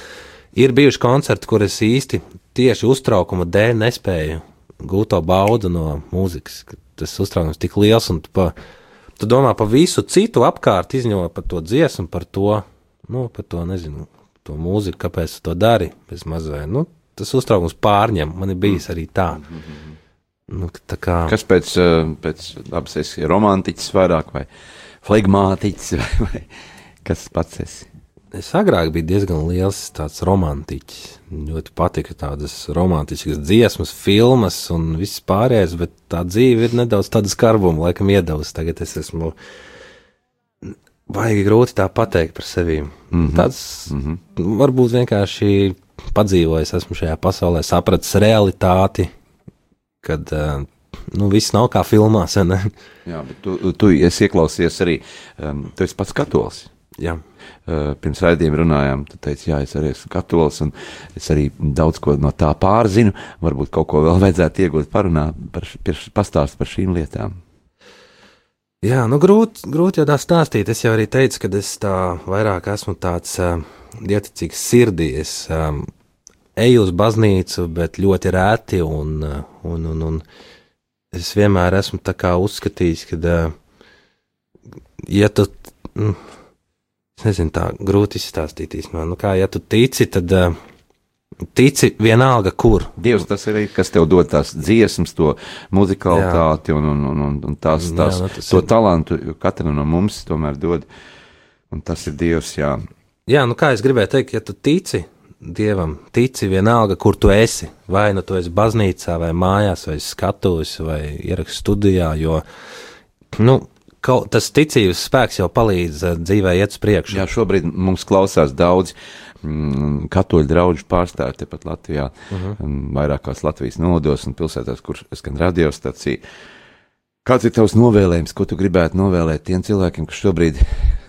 Ir bijuši koncerti, kur es īsti tieši uztraukuma dēļ nespēju gūt to baudu no mūzikas. ka Tas uztraukums tik liels, un tu, pa, tu domā par visu citu apkārt, izņemot par to dziesmu, par to, nu, par to, nezinu, to mūziku, kāpēc tu to dari, bez mazliet. Nu, tas uztraukums pārņem, man ir bijis arī tā. Nu, tā kā, Kas pēc, eh, pēc dabas esi romantiķis vairāk vai flegmātiķis vai, vai kas pats esi? Es agrāk biju diezgan liels tāds romantiķis. Ļoti patika tādas romantiskas dziesmas, filmas un viss pārējais, bet tā dzīve ir nedaudz tāda skarbuma, laikam iedavusi. Tagad es esmu baigi grūti tā pateikt par sevi. Mm -hmm. Tāds mm -hmm. varbūt vienkārši padzīvojis esmu šajā pasaulē, sapratis realitāti, kad uh, nu, viss nav kā filmās. Jā, bet tu, tu esi ieklausies arī, um, tu esi pats katolis. Uh, pirms raidījuma runājām, tu teici, jā, es arī esmu katolis, un es arī daudz ko no tā pārzinu. Varbūt kaut ko vēl vajadzētu iegūt, parunāt, par, par, pastāstīt par šīm lietām. Jā, nu grūti, grūti jau tā stāstīt. Es jau arī teicu, ka es tā vairāk esmu tāds uh, dieticīgs sirdī. Es um, eju uz baznīcu, bet ļoti rēti, un, un, un, un es vienmēr esmu tā kā uzskatījis, ka, uh, ja tu, mm, es nezinu, tā grūti izstāstīt īstenībā, nu kā, ja tu tici, tad uh, tici vienalga, kur. Dievs tas ir kas tev dod tās dziesmas, to muzikalitāti un, un, un, un, un tās, Jā, tās, nu tas to ir- talantu, katram no mums tomēr dod. Un tas ir Dievs, jā. Jā, nu kā es gribēju teikt, ja tu tici Dievam, tici vienalga, kur tu esi. Vai nu tu esi baznīcā, vai mājās, vai skatuves, vai ierakstu studijā, jo nu, kaut, tas ticības spēks jau palīdz uh, dzīvē iet uz priekšu. Jā, šobrīd mums klausās daudz mm, katoļu draugu pārstāvju tepat Latvijā, uh Mhm. -huh. vairākās Latvijas nodos un pilsētās, kur skan radiostacija. Kāds ir tavs novēlējums, ko tu gribētu novēlēt tiem cilvēkiem, kas šobrīd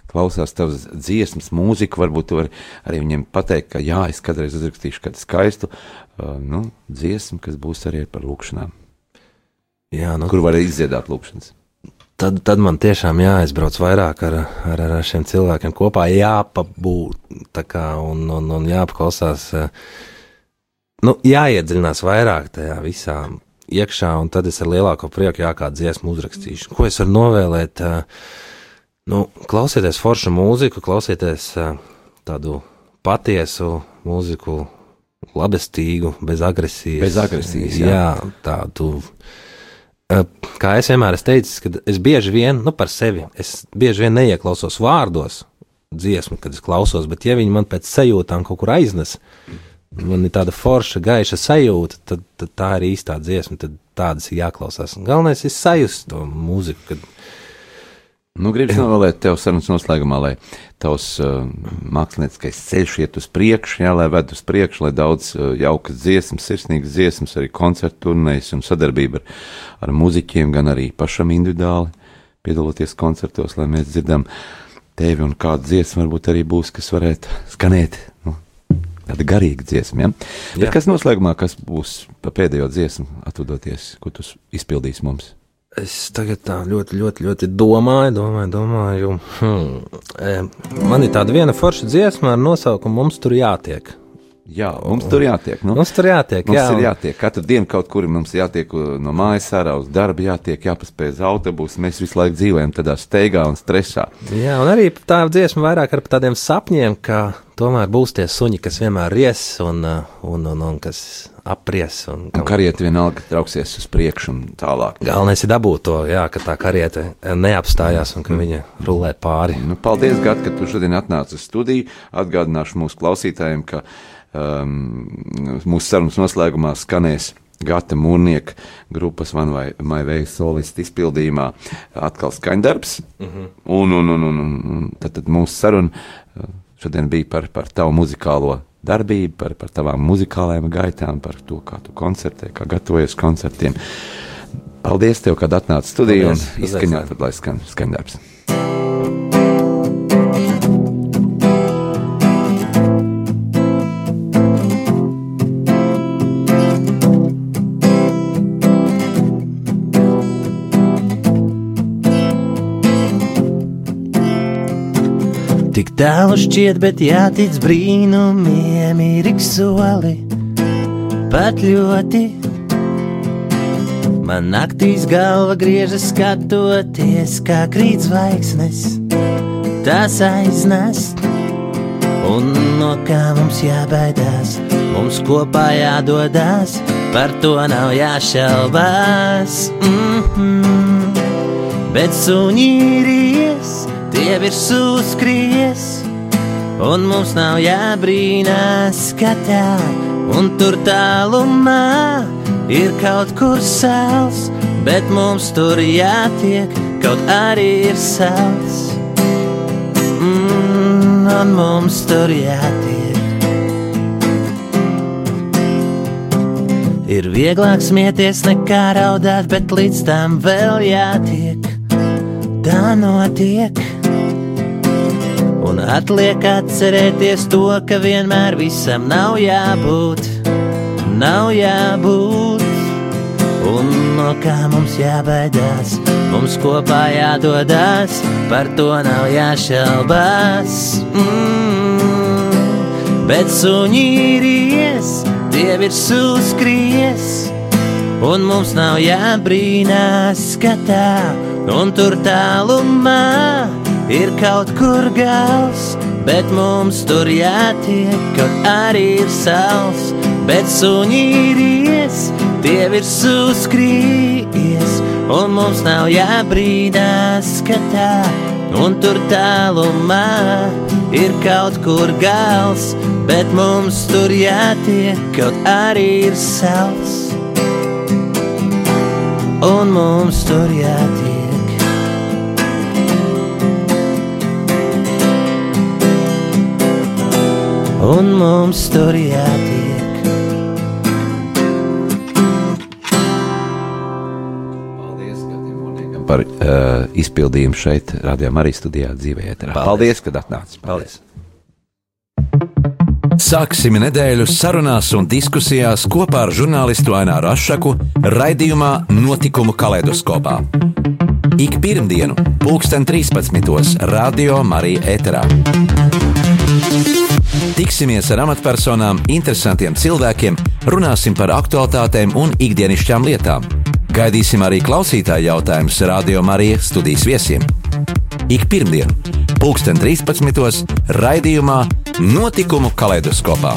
klausās tavas dziesmas, mūziku, varbūt tu vari arī viņiem pateikt, ka jā, es kādreiz uzrakstīšu kādu skaistu uh, nu, dziesmu, kas būs arī par lūkšanām. Jā, nu, Kur var izdziedāt lūkšanas? Tad, tad man tiešām jāaizbrauc vairāk ar, ar, ar šiem cilvēkiem kopā, jāpabūt kā un, un, un jāpaklausās. eh, Nu, jāiedziļinās vairāk tajā visā iekšā, un tad es ar lielāko prieku jā, kādu dziesmu uzrakstīšu. Ko es varu novēlēt? eh, Nu, klausieties foršu mūziku, klausieties eh, tādu patiesu mūziku, labestīgu, bez agresijas. Bez agresijas, jā. jā tādu Eh, Kā es vienmēr esmu teicis, ka es bieži vien, nu, par sevi, es bieži vien neieklausos vārdos dziesmu, kad es klausos, bet ja viņi man pēc sajūtām kaut kur aiznes, man ir tāda forša, gaiša sajūta, tad, tad tā ir īstā dziesma, tad tādas ir jāklausās. Galvenais ir sajust to mūziku, kad Nu, Gribu novēlēt tev sarunas noslēgumā, lai tavs uh, mākslinieckais ceļš iet uz priekšu, jā, lai ved uz priekšu, lai daudz uh, jaukas dziesmas, sirsnīgas dziesmas, arī koncertu turnēs un sadarbība ar, ar muziķiem, gan arī pašam individuāli piedaloties koncertos, lai mēs dzirdam tevi un kāda dziesma varbūt arī būs, kas varētu skanēt. Nu, Tāda garīga dziesma, ja? Bet Jā. kas noslēgumā, kas būs pēdējo dziesmu, atvadoties, ko tu izpildīsi mums? Es tagad tā ļoti, ļoti, ļoti domāju, domāju, domāju. Hmm. E, Man ir tāda viena forša dziesma ar nosaukumu Mums tur jātiek. Jā, mums tur jātiek. Nu? Mums tur jātiek, Mums jā. ir jātiek katru dienu kaut kur, mums jātiek uh, no mājas ārā uz darbu, jātiek, jāpaspēj uz autobusu. Mēs visu laiku dzīvojam tādā steigā un stresā. Jā, un arī tā dziesma vairāk ar tādiem sapņiem, ka tomēr būs tie suņi, kas vienmēr ries un, uh, un, un, un kas apries. Un, Un karieta vienalga trauksies uz priekšu un tālāk. Galvenais ir dabūt to, jā, ka tā kariete neapstājās un ka viņa rulē pāri. Nu, paldies, Gat, ka tu šodien atnāci uz studiju. Atgādināšu mūsu klausītājiem, ka um, mūsu sarunas noslēgumā skanēs Gata Mūrnieka grupas Van vai Maivēja solistu izpildījumā atkal skaņdarbs. Mm -hmm. un, un, un, un, un tad, tad mūsu saruna uh, šodien bija par, par tavu muzikālo darbību, par, par tavām muzikālajām gaitām, par to, kā tu koncertē, kā gatavojies koncertiem. Paldies tev, kad atnāci studijā un izskaņā, tad lai skan skaņdarbs. Tik tālu šķiet, bet jātic brīnumiem ir ik soli. Pat ļoti man naktīs galva griežas skatoties, kā krīt zvaigznes. Tas aiznest, un no kā mums jābaidās, mums kopā jādodas, par to nav jāšaubās. Mm -hmm. Bet suņi ir ies, tie virsū skries, un mums nav jābrīnās, ka tā, un tur tālumā ir kaut kur sāls, bet mums tur jātiek, kaut arī ir sāls. Mm, un mums tur jātiek. Ir vieglāk smieties nekā raudāt, bet līdz tam vēl jātiek. Tā notiek. Un atliek atcerēties to, ka vienmēr visam nav jābūt, nav jābūt. Un no kā mums jābaidās, mums kopā jādodas, par to nav jāšaubās. Mm, bet suņi ir ies, tie virsū skries, un mums nav jābrīnās, ka tā, un tur tālumā ir kaut kur gals, bet mums tur jātiek, kaut arī ir sāls, bet suņi ir ies, tie virsū skries, un mums nav jābrīnās, ka tā, un tur tālumā ir kaut kur gals, bet mums tur jātiek, kaut arī ir sāls, un mums tur jātiek. Un mums tur jātiek. Paldies, par uh, izpildījumu šeit, Rādījumā, arī studijā dzīvē. Paldies, Paldies kad atnācāt! Paldies! Sāksim nedēļu sarunās un diskusijās kopā ar žurnālistu Aināru Rošu, raidījumā Notikumu kaleidoskopā. Ik pirmdienu, pulksten 13. Radio Marija Eterā. Tiksimies ar amatpersonām, interesantiem cilvēkiem, runāsim par aktuālitātēm un ikdienišķām lietām. Gaidīsim arī klausītāju jautājumus Radio Marijas studijas viesiem. Ik pirmdienu, pulksten 13. raidījumā Notikumu kaleidoskopā.